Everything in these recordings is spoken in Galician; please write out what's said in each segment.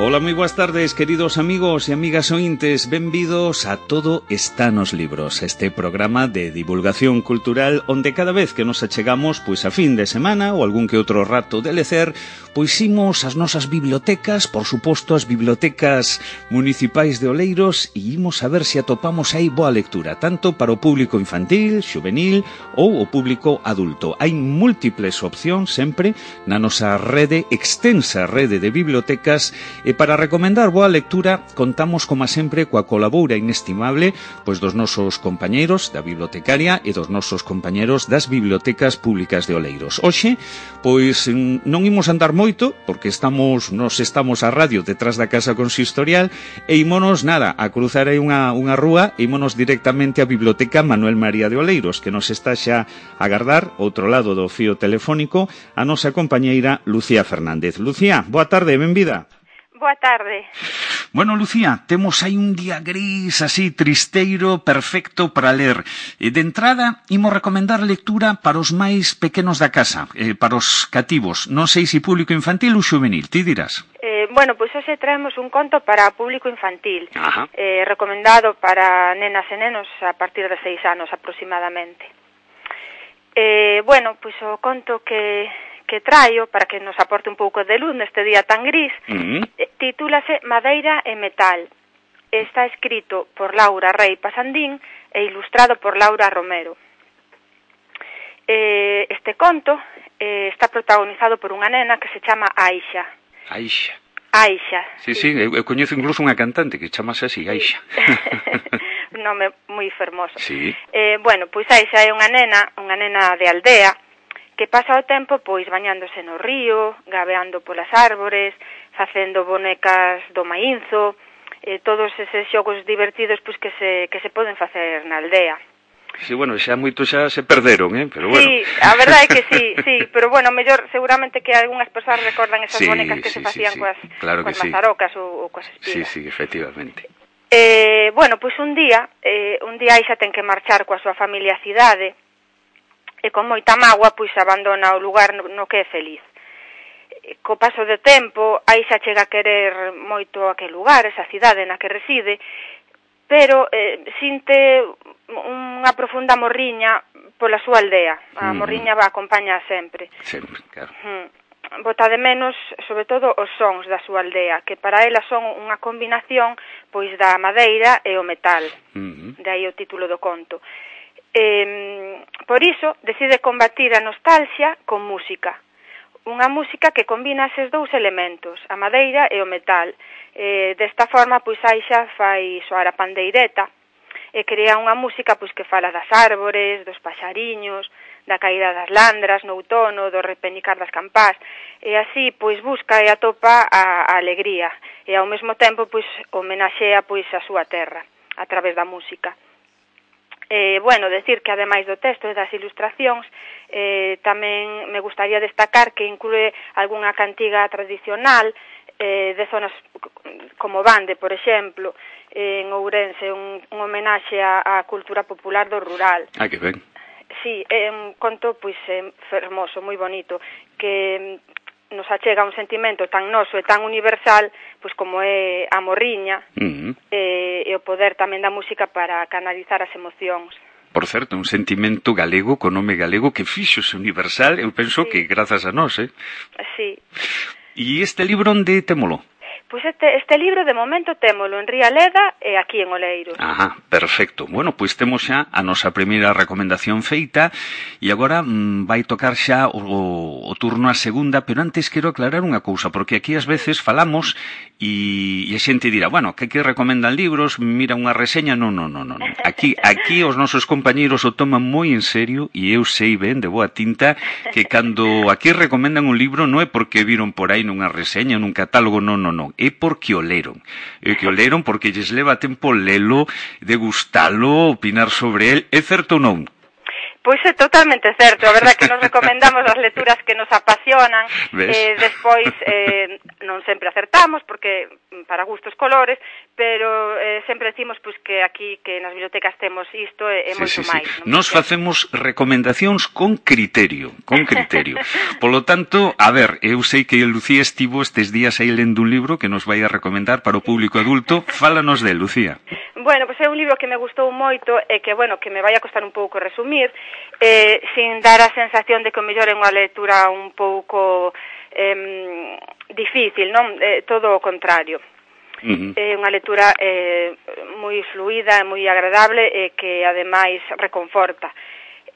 Ola, moi boas tardes, queridos amigos e amigas ointes Benvidos a Todo está nos libros Este programa de divulgación cultural Onde cada vez que nos achegamos Pois a fin de semana ou algún que outro rato de lecer Pois imos as nosas bibliotecas Por suposto as bibliotecas municipais de Oleiros E imos a ver se atopamos aí boa lectura Tanto para o público infantil, juvenil Ou o público adulto. Hai múltiples opcións sempre Na nosa rede, extensa rede de bibliotecas E para recomendar boa lectura, contamos, como sempre, coa colabora inestimable pois dos nosos compañeiros da bibliotecaria e dos nosos compañeros das bibliotecas públicas de Oleiros. Hoxe, pois non imos andar moito, porque estamos, nos estamos a radio detrás da Casa Consistorial, e imonos, nada, a cruzar aí unha, unha rúa, e imonos directamente á Biblioteca Manuel María de Oleiros, que nos está xa a agardar, outro lado do fío telefónico, a nosa compañeira Lucía Fernández. Lucía, boa tarde, benvida. Boa tarde. Bueno, Lucía, temos aí un día gris, así, tristeiro, perfecto para ler. De entrada, imos recomendar lectura para os máis pequenos da casa, eh, para os cativos. Non sei se público infantil ou juvenil, ti dirás. Eh, bueno, pois pues hoxe traemos un conto para público infantil, Ajá. eh, recomendado para nenas e nenos a partir de seis anos aproximadamente. Eh, bueno, pois pues o conto que que traio para que nos aporte un pouco de luz neste día tan gris, uh -huh. titúlase Madeira e metal. Está escrito por Laura Rey Pasandín e ilustrado por Laura Romero. Eh, este conto eh, está protagonizado por unha nena que se chama Aixa. Aixa. Aixa. Sí, sí, sí eu, eu coñezo incluso unha cantante que chamase así, Aixa. Sí. nome moi fermoso. Sí. Eh, bueno, pois Aixa é unha nena, unha nena de aldea, que pasa o tempo pois bañándose no río, gabeando polas árbores, facendo bonecas do maínzo, eh, todos eses xogos divertidos pois que se, que se poden facer na aldea. Sí, bueno, xa moito xa se perderon, eh? pero bueno. Sí, a verdade é que sí, sí, pero bueno, mellor seguramente que algunhas persoas recordan esas sí, bonecas que sí, se facían sí, sí. coas, claro coas mazarocas sí. ou, ou coas espigas. Sí, sí, efectivamente. Eh, bueno, pois un día, eh, un día Aixa ten que marchar coa súa familia á cidade, e con moita mágoa pois abandona o lugar no, no que é feliz. Eh, co paso do tempo, aí xa chega a querer moito aquel lugar, esa cidade na que reside, pero eh, sinte unha profunda morriña pola súa aldea. A mm. morriña va acompaña sempre. Sempre, claro. Mm. Bota de menos, sobre todo, os sons da súa aldea, que para ela son unha combinación pois da madeira e o metal. Mm -hmm. De aí o título do conto. Eh, Eh, por iso, decide combatir a nostalgia con música, unha música que combina eses dous elementos, a madeira e o metal. Eh, desta forma, pois Aixa fai soar a pandeireta e crea unha música pois que fala das árbores, dos paxariños, da caída das landras no outono, do repenicar das campás, e así pois busca e atopa a, a alegría e ao mesmo tempo pois homenaxea pois a súa terra a través da música. Eh, bueno, decir que ademais do texto e das ilustracións eh, tamén me gustaría destacar que inclúe algunha cantiga tradicional eh, de zonas como Bande, por exemplo, eh, en Ourense, un, un homenaxe á, á cultura popular do rural. Ah, que ben. Sí, é un conto pois eh, fermoso, moi bonito, que nos achega un sentimento tan noso e tan universal pois como é a morriña uh eh, -huh. e, e o poder tamén da música para canalizar as emocións. Por certo, un sentimento galego co nome galego que fixose universal, eu penso sí. que grazas a nós, eh? Sí. E este libro onde temolo? Pois pues este, este libro de momento témolo en Rialeda e aquí en Oleiros. Ajá, perfecto. Bueno, pois temos xa a nosa primeira recomendación feita e agora mm, vai tocar xa o, o turno a segunda, pero antes quero aclarar unha cousa, porque aquí ás veces falamos e, e a xente dirá, bueno, que que recomendan libros, mira unha reseña, non, non, non, non. Aquí, aquí os nosos compañeros o toman moi en serio e eu sei ben de boa tinta que cando aquí recomendan un libro non é porque viron por aí nunha reseña, nun catálogo, non, non, non é porque o leron. E que o leron porque lles leva tempo lelo, degustalo, opinar sobre el, é certo ou non? Pois é totalmente certo, a verdade que nos recomendamos as lecturas que nos apasionan, ¿ves? eh, despois eh, non sempre acertamos, porque para gustos colores, pero eh, sempre decimos pois, que aquí que nas bibliotecas temos isto e, e sí, moito sí, máis. Sí. Non? Nos facemos recomendacións con criterio, con criterio. Polo tanto, a ver, eu sei que Lucía estivo estes días aí lendo un libro que nos vai a recomendar para o público adulto. Fálanos de Lucía. Bueno, pois pues é un libro que me gustou moito e que, bueno, que me vai a costar un pouco resumir, eh, sin dar a sensación de que o mellor é unha lectura un pouco eh, difícil, non? Eh, todo o contrario. Uh -huh. É unha lectura eh, moi fluida e moi agradable e que ademais reconforta.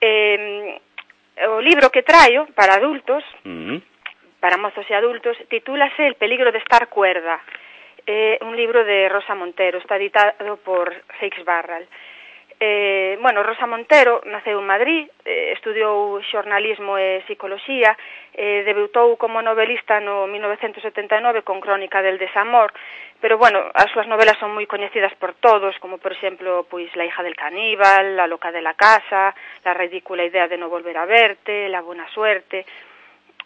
Eh, o libro que traio para adultos, uh -huh. para mozos e adultos, titúlase El peligro de estar cuerda. É eh, un libro de Rosa Montero, está editado por Seix Barral. Uh Eh, bueno, Rosa Montero naceu en Madrid, eh, estudiou xornalismo e psicoloxía, eh, debutou como novelista no 1979 con Crónica del desamor, pero bueno, as súas novelas son moi coñecidas por todos, como por exemplo, pois La hija del caníbal, La loca de la casa, La ridícula idea de no volver a verte, La buena suerte,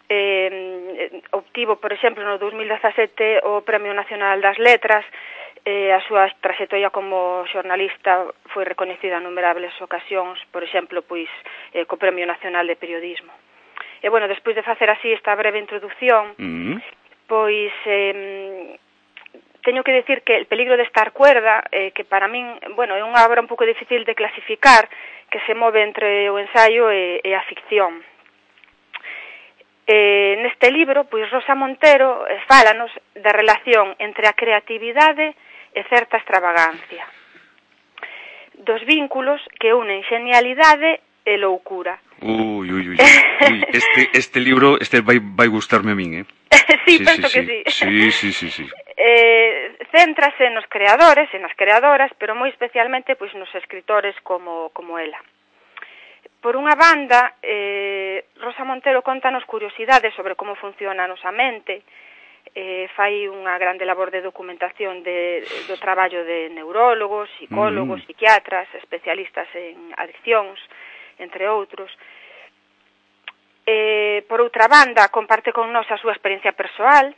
eh, eh obtivo, por exemplo, no 2017 o Premio Nacional das Letras, eh, a súa traxectoria como xornalista foi recoñecida en numerables ocasións, por exemplo, pois eh, co Premio Nacional de Periodismo. E bueno, despois de facer así esta breve introdución, mm -hmm. pois eh, teño que decir que el peligro de estar cuerda, eh, que para min, bueno, é unha obra un pouco difícil de clasificar, que se move entre o ensaio e, e a ficción. Eh, neste libro, pois Rosa Montero eh, fálanos da relación entre a creatividade e e certa extravagancia. Dos vínculos que unen genialidade e loucura. Ui, ui, ui. este, este libro este vai, vai gustarme a min, eh? sí, sí, penso sí, que sí. Sí, sí, sí, sí. Eh, céntrase nos creadores e nas creadoras, pero moi especialmente pois nos escritores como, como ela. Por unha banda, eh, Rosa Montero contanos curiosidades sobre como funciona a nosa mente, eh, fai unha grande labor de documentación de, do traballo de neurólogos, psicólogos, mm. psiquiatras, especialistas en adiccións, entre outros. Eh, por outra banda, comparte con nós a súa experiencia persoal,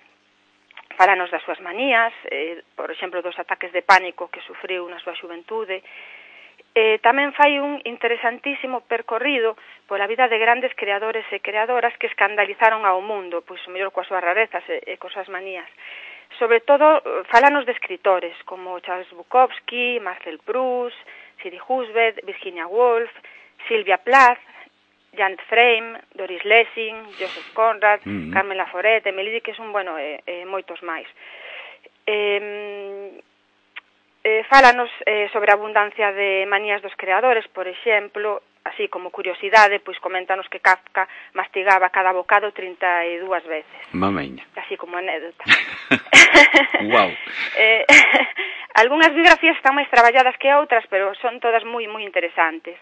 falanos das súas manías, eh, por exemplo, dos ataques de pánico que sufriu na súa xuventude, eh, tamén fai un interesantísimo percorrido pola vida de grandes creadores e creadoras que escandalizaron ao mundo, pois o mellor coas súas rarezas e, e coas manías. Sobre todo, eh, falanos de escritores como Charles Bukowski, Marcel Proust, Siri Husved, Virginia Woolf, Silvia Plath, Jan Frame, Doris Lessing, Joseph Conrad, mm -hmm. Carmela Foret, Emily Dickinson, bueno, e, e moitos máis. Eh, eh, fálanos eh, sobre a abundancia de manías dos creadores, por exemplo, así como curiosidade, pois coméntanos que Kafka mastigaba cada bocado 32 veces. Mameña. Así como anécdota. Wow. eh, algunhas biografías están máis traballadas que outras, pero son todas moi moi interesantes.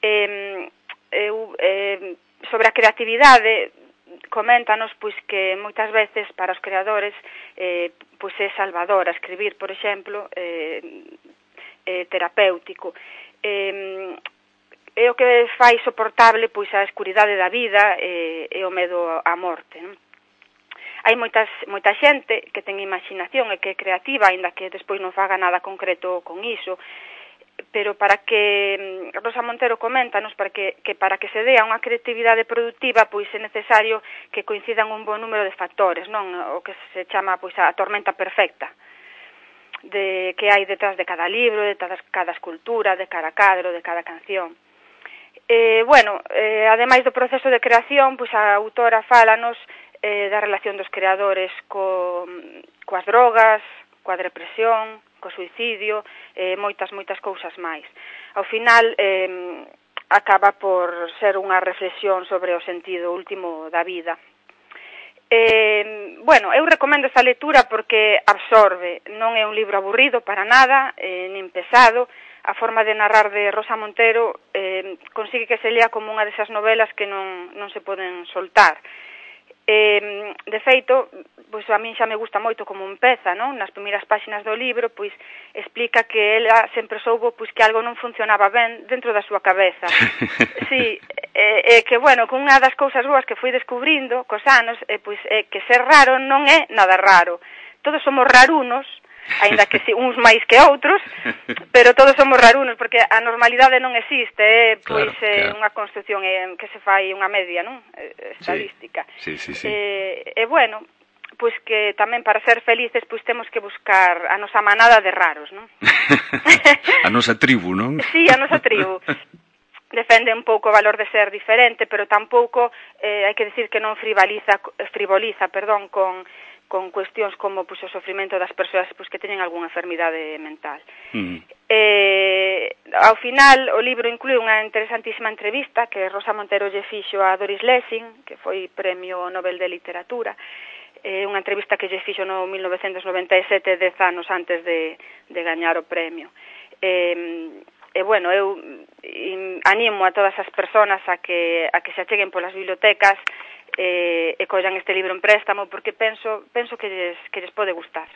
Eh, eu, eh, sobre a creatividade, coméntanos pois que moitas veces para os creadores eh, pois é salvador a escribir, por exemplo, eh, eh, terapéutico. Eh, é o que fai soportable pois a escuridade da vida e, e o medo á morte, non? hai moitas, moita xente que ten imaginación e que é creativa, aínda que despois non faga nada concreto con iso, pero para que mm, Rosa Montero coméntanos para que, que para que se dea unha creatividade productiva pois é necesario que coincidan un bon número de factores, non o que se chama pois a tormenta perfecta de que hai detrás de cada libro, de cada, cada escultura, de cada cadro, de cada canción. Eh, bueno, eh, ademais do proceso de creación, pois a autora fálanos eh, da relación dos creadores co, mm, coas drogas, coa depresión, co suicidio, eh, moitas, moitas cousas máis. Ao final, eh, acaba por ser unha reflexión sobre o sentido último da vida. Eh, bueno, eu recomendo esta lectura porque absorbe, non é un libro aburrido para nada, eh, nin pesado, a forma de narrar de Rosa Montero eh, consigue que se lea como unha desas novelas que non, non se poden soltar. Eh, de feito, pois a min xa me gusta moito como empeza, non? Nas primeiras páxinas do libro, pois explica que ela sempre soubo pois que algo non funcionaba ben dentro da súa cabeza. sí, eh, eh, que bueno, con unha das cousas boas que foi descubrindo cos anos, eh, pois eh, que ser raro non é nada raro. Todos somos rarunos, aínda que si uns máis que outros, pero todos somos rarunos porque a normalidade non existe, eh. é pois claro, claro. unha construción eh, que se fai unha media, non? Eh, estadística. Sí, sí, sí. sí. E, e bueno, pois que tamén para ser felices pois temos que buscar a nosa manada de raros, non? a nosa tribu, non? Sí, a nosa tribu. defende un pouco o valor de ser diferente, pero tampouco eh, hai que decir que non frivoliza, frivoliza, perdón, con con cuestións como pois, o sofrimento das persoas pois, que teñen algunha enfermidade mental. Mm. Eh, ao final, o libro inclui unha interesantísima entrevista que Rosa Montero lle fixo a Doris Lessing, que foi Premio Nobel de Literatura, eh, unha entrevista que lle fixo no 1997, dez anos antes de, de gañar o premio. Eh, e bueno, eu mm, animo a todas as persoas a que, a que se acheguen polas bibliotecas e, e collan este libro en préstamo porque penso penso que lles, que lles pode gustar.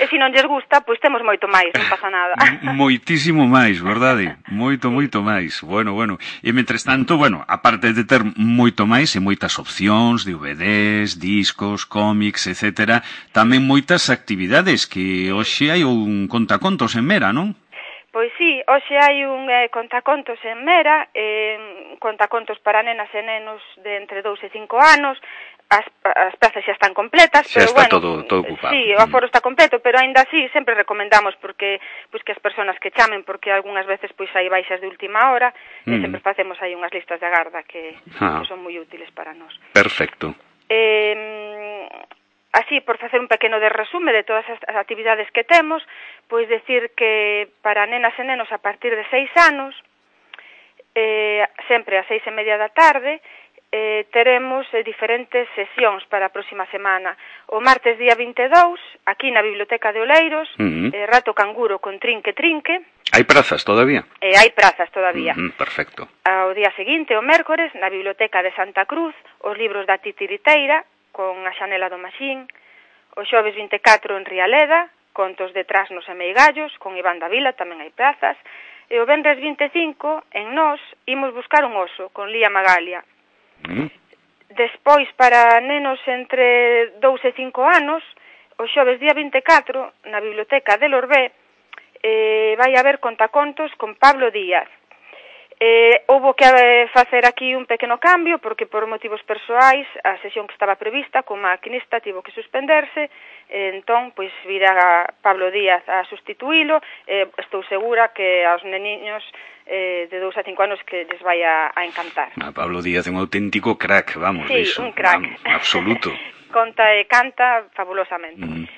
E se non lles gusta, pois temos moito máis, non pasa nada. Moitísimo máis, verdade? Moito, moito máis. Bueno, bueno. E mentres tanto, bueno, aparte de ter moito máis e moitas opcións, DVDs, discos, cómics, etcétera, tamén moitas actividades que hoxe hai un contacontos en Mera, non? Pois sí, hoxe hai un eh, contacontos en Mera, eh, contacontos para nenas e nenos de entre 2 e 5 anos, as, as plazas xa están completas, xa pero está bueno, todo, todo eh, ocupado. Sí, o aforo mm. está completo, pero aínda así sempre recomendamos porque pois que as persoas que chamen porque algunhas veces pois hai baixas de última hora, mm. e sempre facemos aí unhas listas de agarda que, ah. que son moi útiles para nós. Perfecto. Eh, Así, por facer un pequeno de resume de todas as actividades que temos, pois decir que para nenas e nenos a partir de seis anos, eh, sempre a seis e media da tarde, eh, teremos eh, diferentes sesións para a próxima semana. O martes día 22, aquí na Biblioteca de Oleiros, uh -huh. eh, Rato Canguro con Trinque Trinque. Hai prazas todavía? Eh, hai prazas todavía. Uh -huh, perfecto. Ao día seguinte, o mércores, na Biblioteca de Santa Cruz, os libros da Titiriteira, con A Xanela do Maxín, o xoves 24 en Rialeda, Contos de Trasnos e Meigallos, con Iván da Vila, tamén hai plazas, e o vendres 25, en Nós, imos buscar un oso, con Lía Magalia. Mm. Despois, para nenos entre 2 e 5 anos, o xoves día 24, na Biblioteca de Lorbé, eh, vai haber contacontos con Pablo Díaz, Eh, houve que eh, facer aquí un pequeno cambio porque por motivos persoais a sesión que estaba prevista con maquinista tivo que suspenderse eh, entón, pois, virá Pablo Díaz a sustituílo. Eh, estou segura que aos neniños eh, de 2 a 5 anos que les vai a, a encantar. A Pablo Díaz é un auténtico crack, vamos sí, iso, un crack. vamos, absoluto. Conta e canta fabulosamente. Mm.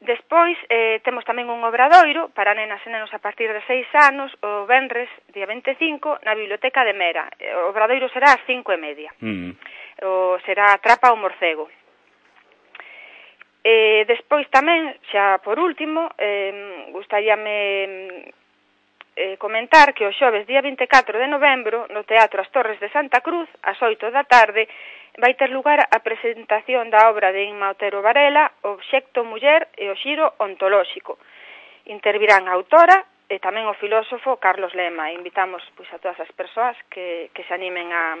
Despois eh, temos tamén un obradoiro para nenas e nenos a partir de 6 anos o Benres, día 25, na Biblioteca de Mera. Eh, o obradoiro será ás 5 e media. Mm. O, será Trapa o Morcego. Eh, despois tamén, xa por último, eh, gustaríame eh, comentar que o xoves día 24 de novembro, no Teatro As Torres de Santa Cruz, ás 8 da tarde, vai ter lugar a presentación da obra de Inma Otero Varela, Obxecto Muller e o Xiro Ontolóxico. Intervirán a autora e tamén o filósofo Carlos Lema. Invitamos pois, a todas as persoas que, que se animen a,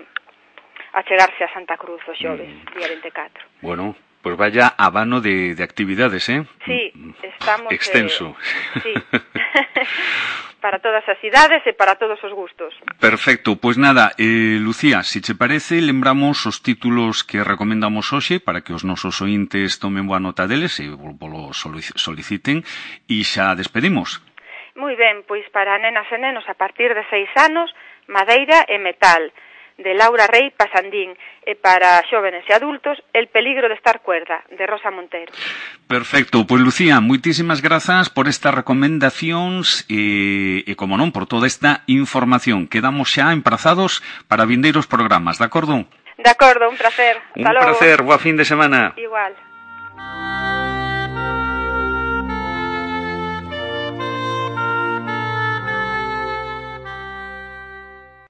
a chegarse a Santa Cruz o xoves, mm. día 24. Bueno, Pois pues vaya habano de, de actividades, eh? Sí, mm, mm. estamos... Eh, Extenso. Eh, sí. para todas as idades e para todos os gustos. Perfecto, pois nada, eh, Lucía, se che parece, lembramos os títulos que recomendamos hoxe para que os nosos ointes tomen boa nota deles e polo soliciten e xa despedimos. Moi ben, pois para nenas e nenos a partir de seis anos, madeira e metal. De Laura Rey Pasandín e para xóvenes e adultos El peligro de estar cuerda, de Rosa Montero. Perfecto, pois Lucía, moitísimas grazas por estas recomendacións e, e como non, por toda esta información. Quedamos xa emprazados para vindeiros programas, de acordo? De acordo, un placer. Un placer, boa fin de semana. Igual.